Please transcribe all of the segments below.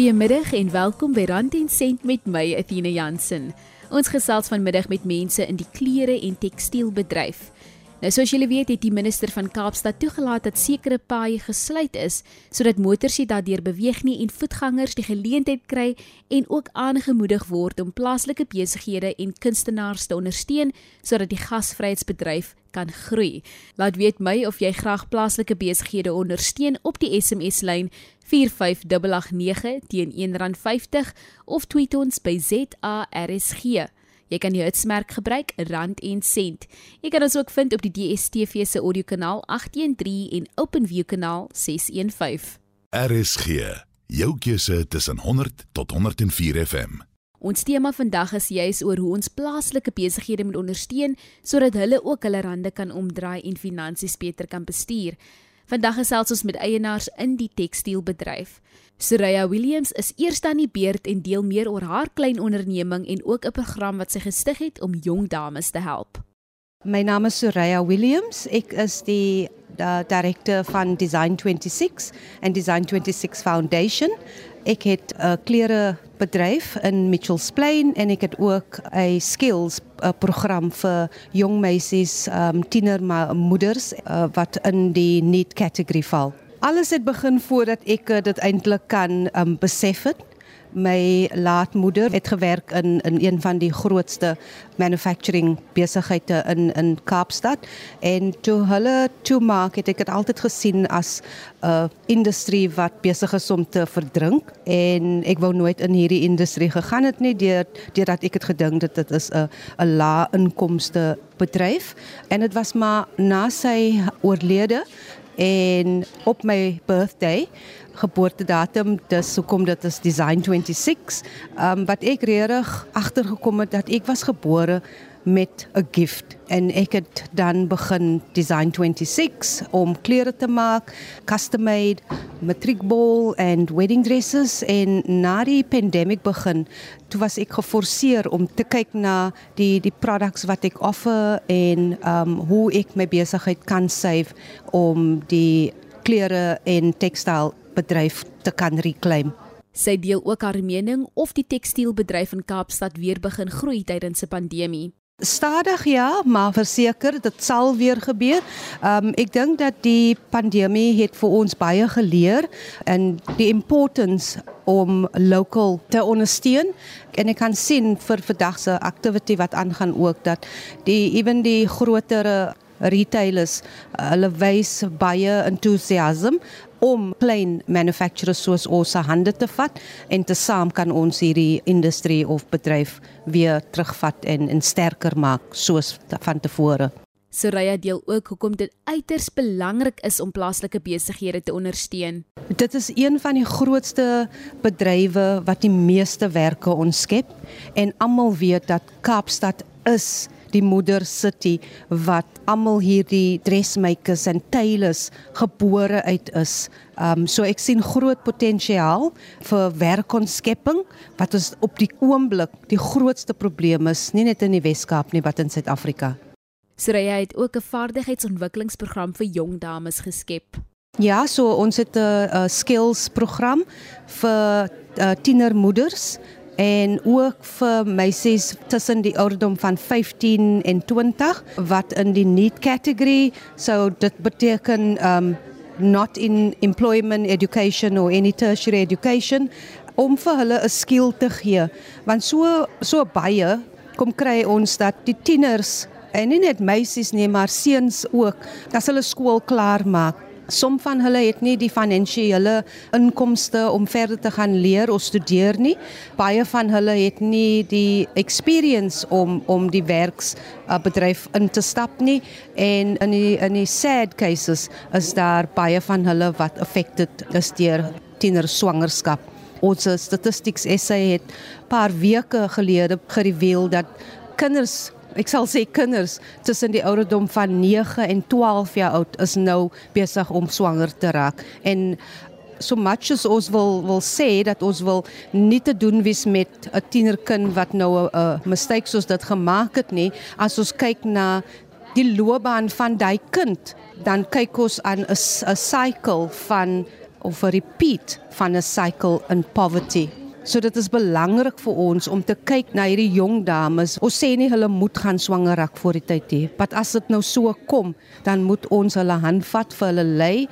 Goeiemiddag en welkom by Rand en Sent met my Athena Jansen. Ons gesels vanmiddag met mense in die klere en tekstielbedryf. Nou soos julle weet, het die minister van Kaapstad toegelaat dat sekere paaie gesluit is sodat motors nie daardeur beweeg nie en voetgangers die geleentheid kry en ook aangemoedig word om plaaslike besighede en kunstenaars te ondersteun sodat die gasvryheidsbedryf kan groei. Laat weet my of jy graag plaaslike besighede ondersteun op die SMS lyn 45889 teen R1.50 of tweet ons by ZARSG. Jy kan die hitsmerk gebruik rand en sent. Jy kan ons ook vind op die DStv se audiokanaal 813 en OpenView kanaal 615. RSG, jou keuse tussen 100 tot 104 FM. Ons tema vandag is juis oor hoe ons plaaslike besighede moet ondersteun sodat hulle ook hulle rande kan omdraai en finansies beter kan bestuur. Vandag gesels ons met eienaars in die tekstielbedryf. Soraya Williams is eers aan die beurt en deel meer oor haar klein onderneming en ook 'n program wat sy gestig het om jong dames te help. My naam is Soraya Williams. Ek is die die direkteur van Design 26 en Design 26 Foundation. Ek het 'n klere bedryf in Mitchells Plain en ek het ook 'n skills a program vir jong meisies, um tiener moeders uh, wat in die need category val. Alles het begin voordat ek uh, dit eintlik kan um besef het my laatmoeder het gewerk in in een van die grootste manufacturing besighede in in Kaapstad. En toe hulle toe maak het ek dit altyd gesien as 'n industrie wat besig is om te verdrink. En ek wou nooit in hierdie industrie gegaan het nie deur deurdat ek het gedink dat dit is 'n 'n lae inkomste bedryf. En dit was maar na sy oorlede en op my birthday geboortedatum dis hoekom dit is design 26 um, wat ek regtig agtergekom het dat ek was gebore met 'n gift. En ek het dan begin design 26 om klere te maak custom made matriekbol en wedding dresses. En na die pandemic begin toe was ek geforseer om te kyk na die die products wat ek offer en um hoe ek my besigheid kan save om die klere en tekstiel bedryf te kan reclaim. Sy deel ook haar mening of die tekstielbedryf in Kaapstad weer begin groei tydens 'n pandemie. Stadig ja, maar verseker dit sal weer gebeur. Um ek dink dat die pandemie het vir ons baie geleer en die importance om local te ondersteun en ek kan sien vir vandag se aktiwiteit wat aangaan ook dat die ewen die groter retailers hulle wys baie entoesiasme om klein manufacturers soos ons se hande te vat en te saam kan ons hierdie industrie of bedryf weer terugvat en en sterker maak soos van tevore. Soraya deel ook hoekom dit uiters belangrik is om plaaslike besighede te ondersteun. Dit is een van die grootste bedrywe wat die meeste werke ontskep en almal weet dat Kaapstad is die moeder city wat almal hierdie dressmakers en tailors gebore uit is. Um so ek sien groot potensiaal vir werkontskepping wat ons op die oomblik die grootste probleem is, nie net in die Wes-Kaap nie, wat in Suid-Afrika. Soraya het ook 'n vaardigheidsontwikkelingsprogram vir jong dames geskep. Ja, so ons het 'n skills program vir uh, tienermoeders en ook vir meisies tussen die ouderdom van 15 en 20 wat in die need category so dit beteken um not in employment education or any tertiary education om vir hulle 'n skill te gee. Want so so baie kom kry ons dat die tieners en nie net meisies nie maar seuns ook dat hulle skool klaar maak Som van hulle het nie die finansiële inkomste om verder te gaan leer of studeer nie. Baie van hulle het nie die experience om om die werksbedryf uh, in te stap nie en in die in die sad cases is daar baie van hulle wat affected is deur tiener swangerskap. Ons statistics essay het paar weke gelede gereveal dat kinders ek sal sê kinders tussen die ouderdom van 9 en 12 jaar oud is nou besig om swanger te raak en so much as ons wil wil sê dat ons wil nie te doen wys met 'n tienerkind wat nou 'n mistake soos dit gemaak het nie as ons kyk na die loopbaan van daai kind dan kyk ons aan 'n 'n cycle van of 'n repeat van 'n cycle in poverty. So dit is belangrik vir ons om te kyk na hierdie jong dames. Ons sê nie hulle moet gaan swanger raak voor die tyd nie, maar as dit nou so kom, dan moet ons hulle handvat vir hulle lei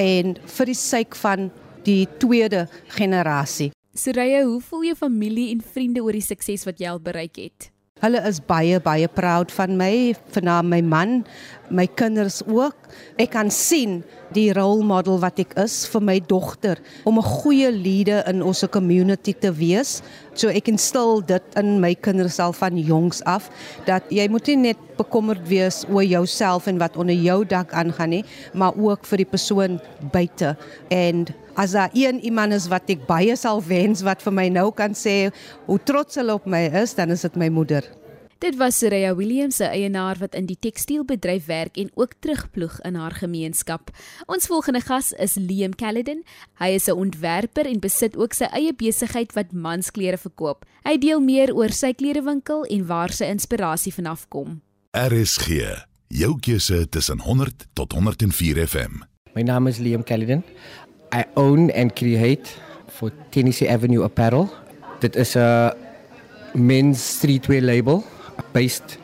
en vir die sake van die tweede generasie. Soraya, hoe voel jou familie en vriende oor die sukses wat jy al bereik het? Hulle is baie baie proud van my, van my man, my kinders ook. Ek kan sien die role model wat ek is vir my dogter om 'n goeie leier in ons community te wees. So ek instel dit in my kinders al van jongs af dat jy moet nie net bekommerd wees oor jouself en wat onder jou dak aangaan nie, maar ook vir die persoon buite. En as daar een iemand is wat ek baie sal wens wat vir my nou kan sê hoe trots hulle op my is, dan is dit my moeder. Dit was Soraya Williams, 'n eienaar wat in die tekstielbedryf werk en ook terugploeg in haar gemeenskap. Ons volgende gas is Liam Caledon. Hy is 'n ontwerper en besit ook sy eie besigheid wat mansklere verkoop. Hy deel meer oor sy klerewinkel en waar sy inspirasie vanaf kom. RSG, jou keuse tussen 100 tot 104 FM. My naam is Liam Caledon. I own and create for Tennessee Avenue Apparel. Dit is 'n men's streetwear label based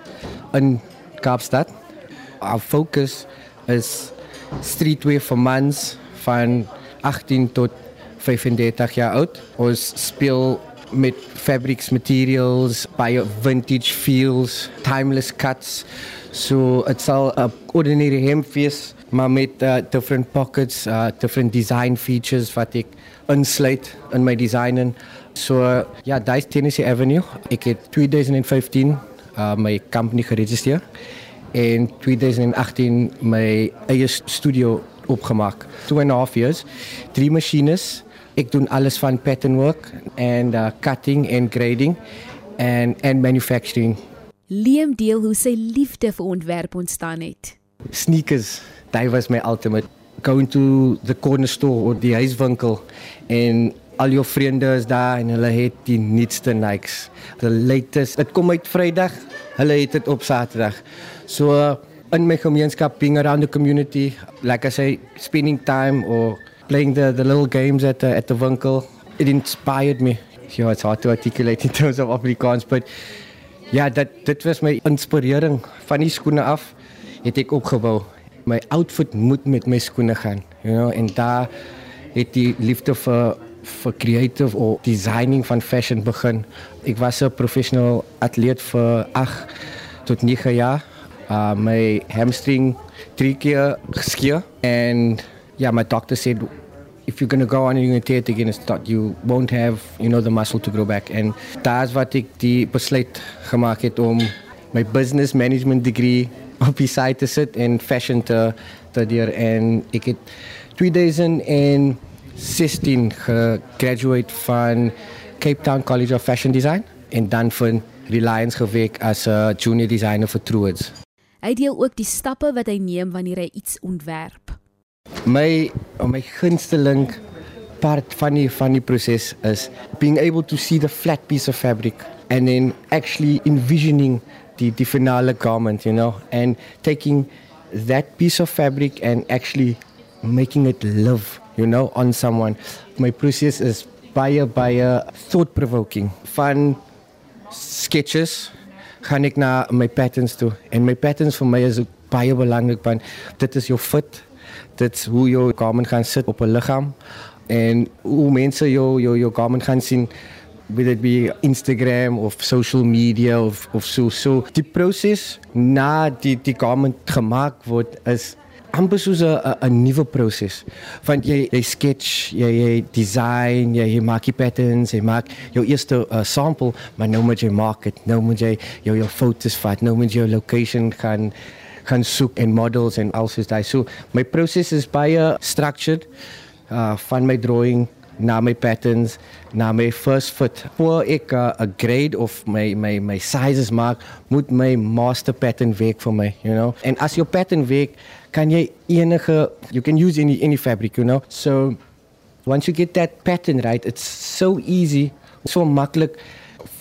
in Kaapstad. Our focus is streetwear for mans van 18 tot 35 jaar oud. Ons speel met fabrics, materials, by vintage feels, timeless cuts. So it's all a ordinary hempiece, maar met uh, different pockets, uh, different design features wat ek insluit in my design en so ja, daai Tennessee Avenue. Ek het 2015 uh, my company geregistreer en 2018 my eie studio opgemaak. 2 and a half years, drie machines. Ek doen alles van pattern work and uh, cutting and grading and and manufacturing. Liam deel hoe sy liefde vir ontwerp ontstaan het. Sneakers, dit was my ultimate going to the corner store of die huiswinkel en al jou vriende is daar en hulle het die nuutste Nikes. The latest. Dit kom uit Vrydag. Hulle het dit op Saterdag. So in my gemeenskap being around the community, like I say, spending time or playing the the little games at the at the winkel, it inspired me. Yeah, it's hard to articulate in terms of Afrikaans, but ja, dit dit was my inspirering van die skoene af het ek opgebou. My outfit moet met my skoene gaan, you know, en daar het die liefde vir vir creative of designing van fashion begin. Ek was 'n professional atleet vir 8 tot 9 jaar. Uh my hamstring drie keer geskeur en ja, my doctor said if you're going to go on and you're going to tear it again, it's not, you won't have, you know, the muscle to grow back. And that's what ek die besluit gemaak het om my business management degree op die side te sit en fashion te doen en ek het 2016 gegraduate van Cape Town College of Fashion Design en dan van Reliance gewerk as 'n junior designer vir Truworths. Hy deel ook die stappe wat hy neem wanneer hy iets ontwerp. My my gunsteling part van die van die proses is being able to see the flat piece of fabric and then actually envisioning the the finale garment, you know, and taking that piece of fabric and actually making it live, you know, on someone. My process is baie baie thought provoking. Van sketches gaan ek na my patterns toe en my patterns vir my is ook baie belangrik want dit is jou fit. Dit's hoe jou garment gaan sit op 'n liggaam en hoe mense jou jou jou garment gaan sien whether it be Instagram of social media of of so so die proses na die die garment gemaak word is amper soos 'n 'n nuwe proses. Want jy jy sketch jy jy design jy jy maak die patterns jy maak jou eerste uh, sample maar nou moet jy maak dit. Nou moet jy jou jou foto's vat. Nou moet jy jou location gaan gaan soek en models en alles daai. So my proses is baie structured uh van my drawing na my patterns na my first foot voor ek 'n uh, grade of my my my sizes maak moet my master pattern werk vir my you know? En as jou pattern werk kan jy enige you can use any any fabric you know? So once you get that pattern right it's so easy so maklik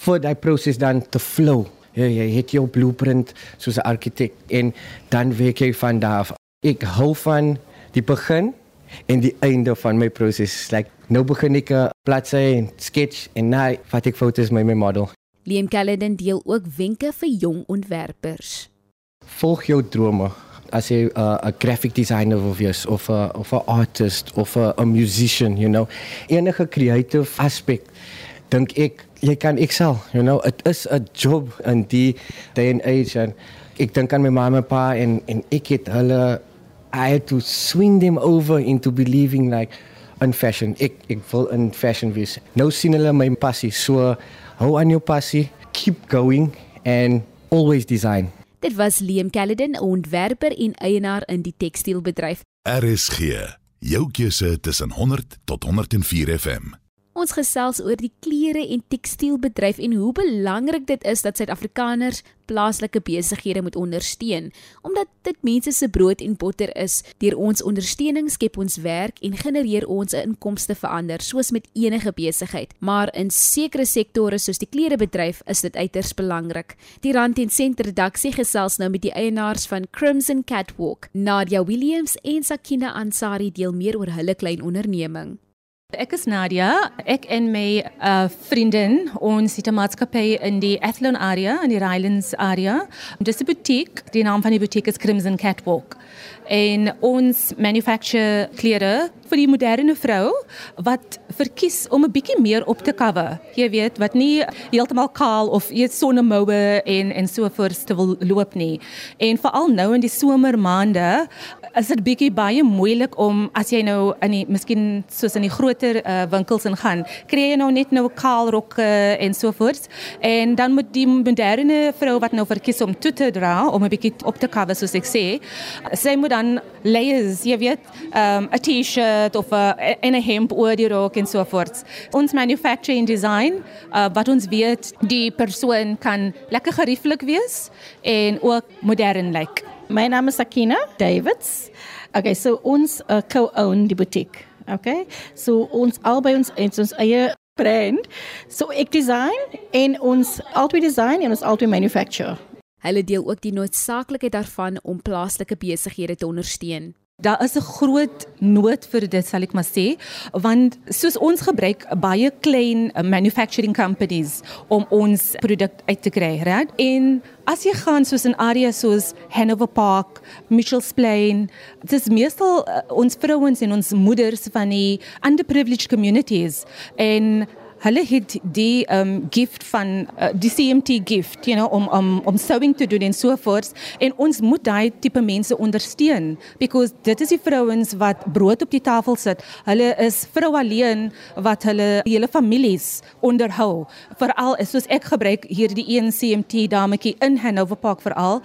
vir daai proses dan te flow ja jy het jou blueprint soos 'n argitek en dan werk jy van daar af ek hou van die begin en die einde van my proses like nou begin ek 'n bladsy en sketch en nou vat ek foto's met my model. Liam Caledon deel ook wenke vir jong ontwerpers. Volg jou drome. As jy 'n uh, graphic designer wil wees of 'n of 'n artist of 'n musician, you know, enige creative aspek dink ek jy kan excel, you know, it is a job in die day and age and ek dink aan my ma en my pa en en ek het hulle I had to swing them over into believing like in fashion. Ek ek wil in fashion wees. Nou sien hulle my passie. So hou aan jou passie, keep going and always design. Dit was Liam Caledon, ontwerper en eienaar in die tekstielbedryf. RSG, jou keuse tussen 100 tot 104 FM. Ons gesels oor die klere en tekstielbedryf en hoe belangrik dit is dat Suid-Afrikaners plaaslike besighede moet ondersteun, omdat dit mense se brood en botter is. Deur ons ondersteuning skep ons werk en genereer ons 'n inkomste vir ander, soos met enige besigheid. Maar in sekere sektore soos die klerebedryf is dit uiters belangrik. Die Rand en Sent redaksie gesels nou met die eienaars van Crimson Catwalk, Nadia Williams en Sakina Ansari deel meer oor hulle klein onderneming. Ek is Nadia. Ek en my uh, vriendin, ons het 'n maatskappy in die Athlone area, in die Highlands area. Dis 'n butiek. Die naam van die butiek is Crimson Catwalk. En ons manufacture klere vir die moderne vrou wat verkies om 'n bietjie meer op te cover. Jy weet, wat nie heeltemal kaal of eet sonnemoue en en so voort wil loop nie. En veral nou in die somermaande is dit bietjie baie moeilik om as jy nou in die miskien soos in die groter uh, winkels ingaan, kry jy nou net nou kaal rokke en so voort. En dan moet die moderne vrou wat nou verkies om toe te dra om 'n bietjie op te cover soos ek sê, sy moet dan layers, jy weet, um, 'n T-shirt of 'n en hemp oor die rok en so voort. Ons manufacturing design uh, wat ons weet die persoon kan lekker gerieflik wees en ook modern lyk. Like. My naam is Sakina Davids. Okay, so ons uh, co-own die butiek. Okay? So ons albei ons ons, ons eie brand. So ek design en ons altyd design en ons altyd manufacture. Hulle deel ook die noodsaaklikheid daarvan om plaaslike besighede te ondersteun. Daar is 'n groot nood vir dit sal ek maar sê want soos ons gebruik baie klein manufacturing companies om ons produk uit te kry, reg? En as jy gaan soos in areas soos Hanover Park, Mitchells Plain, dit is meestal uh, ons vrouens en ons moeders van die underprivileged communities en hulle het die um gift van uh, die CMT gift, you know, om om om sewing te doen en so voort en ons moet daai tipe mense ondersteun because dit is die vrouens wat brood op die tafel sit. Hulle is vrou alleen wat hulle hele families onderhou. Veral soos ek gebruik hier die een CMT dametjie in Hanover Park veral.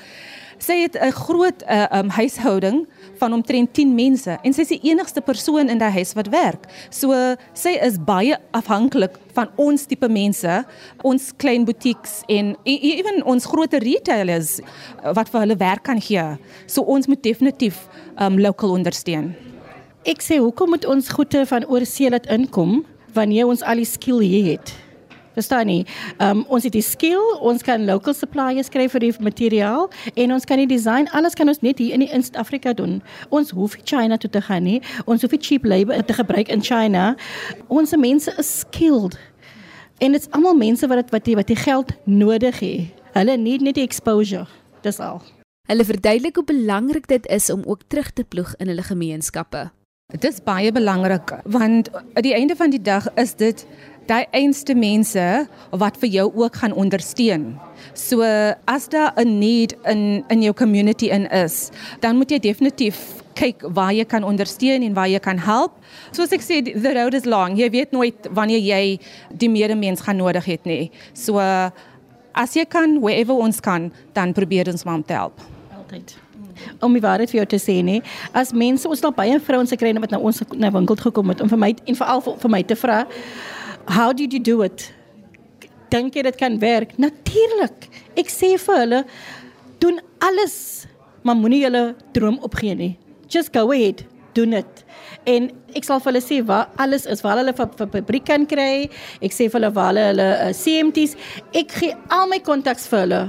Sy het 'n groot uh, um, huishouding van omtrent 10 mense en sy is die enigste persoon in daai huis wat werk. So sy is baie afhanklik van ons tipe mense, ons klein boutiques en ewen ons groot retailers wat vir hulle werk kan gee. So ons moet definitief um local ondersteun. Ek sê hoekom moet ons goede van oorsee laat inkom wanneer ons al die skill hier het? Verstaan nie. Um ons het die skill, ons kan local suppliers kry vir die materiaal en ons kan die design, alles kan ons net hier in die in Suid-Afrika doen. Ons hoef nie China toe te gaan nie. Ons hoef nie cheap labor te gebruik in China. Ons mense is skilled. En dit's almal mense wat wat die wat die geld nodig het. Hulle need net die exposure. Dis al. Hulle verduidelik hoe belangrik dit is om ook terug te ploeg in hulle gemeenskappe. Dit is baie belangrik want aan die einde van die dag is dit daai einste mense wat vir jou ook gaan ondersteun. So as daar 'n need in in jou community in is, dan moet jy definitief kyk waar jy kan ondersteun en waar jy kan help. Soos ek sê, the road is long. Jy weet nooit wanneer jy die medemens gaan nodig het nie. So as jy kan, wherever ons kan, dan probeer ons maar om te help. Altyd om die waarheid vir jou te sê nê as mense ons al baie vrouens gekry het wat na ons na winkel gekom het om vir my en veral vir, vir my te vra how did you do it? Dink jy dit kan werk? Natuurlik. Ek sê vir hulle doen alles, maar moenie julle droom opgee nie. Just go ahead, doen dit. En ek sal vir hulle sê waar alles is, waar hulle vir fabriek kan kry. Ek sê vir hulle waar hulle hulle uh, CMT's. Ek gee al my kontaks vir hulle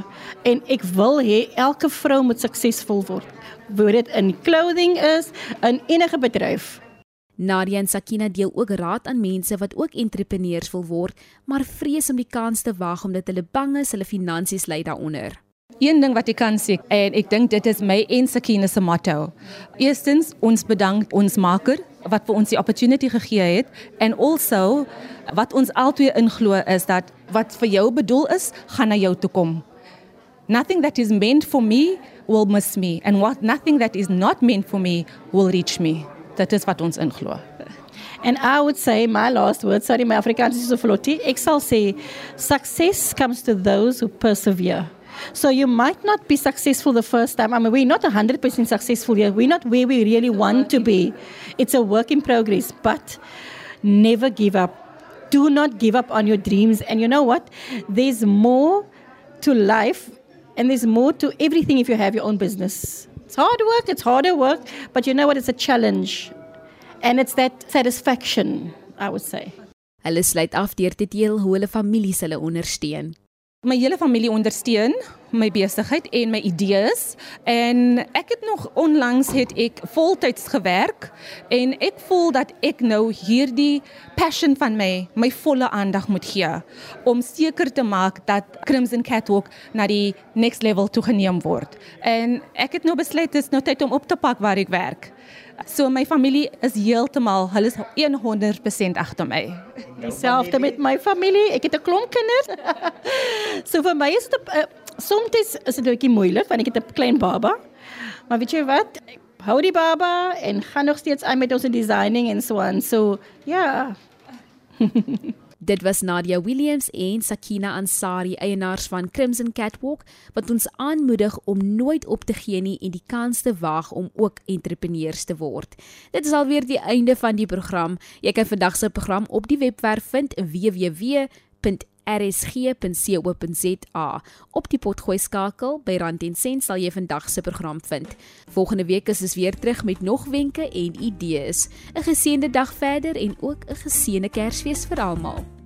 en ek wil hê elke vrou moet suksesvol word. Word dit in clothing is, in enige bedryf. Nadia en Sakina deel ook raad aan mense wat ook entrepreneurs wil word, maar vrees om die kans te waag omdat hulle bang is hulle finansies lê daaronder. Een ding wat ek kan sê en ek dink dit is my en Sakina se motto. Eerstens ons bedank ons maker wat vir ons die opportunity gegee het en also wat ons altyd inglo is dat wat vir jou bedoel is, gaan na jou toe kom. Nothing that is meant for me will miss me and what nothing that is not meant for me will reach me. Dit is wat ons inglo. And I would say my last word, sorry my Afrikaans is so vlotty. Ek sal sê success comes to those who persevere. So you might not be successful the first time. I mean, we're not 100% successful yet. We're not where we really want to be. It's a work in progress, but never give up. Do not give up on your dreams. And you know what? There's more to life and there's more to everything if you have your own business. It's hard work, it's harder work, but you know what? It's a challenge. And it's that satisfaction, I would say. Hulle sluit af deur te deel hoe hulle families hulle ondersteun. My hele familie ondersteun my besigheid en my idees en ek het nog onlangs het ek voltyds gewerk en ek voel dat ek nou hierdie passion van my my volle aandag moet gee om seker te maak dat Crimson Catwalk na die next level toegeneem word. En ek het nou besluit dis nou tyd om op te pak waar ek werk. So my familie is heeltemal, hulle is 100% agter my. Dieselfde met my familie. Ek het 'n klomp kinders. so vir my is dit uh, soms is dit 'n bietjie moeilik want ek het 'n klein baba. Maar weet jy wat? Ek hou die baba en gaan nog steeds aan met ons designing en so aan. So ja. Yeah. Dit was Nadia Williams en Sakina Ansari, eienaars van Crimson Catwalk, wat ons aanmoedig om nooit op te gee nie en die kans te waag om ook entrepreneurs te word. Dit is alweer die einde van die program. Jy kan vandag se program op die webwerf vind www.rsg.co.za. Op die potgooi skakel by Rand en Sent sal jy vandag se program vind. Volgende week is ons weer terug met nog wenke en idees. 'n Geseënde dag verder en ook 'n geseënde Kersfees vir almal.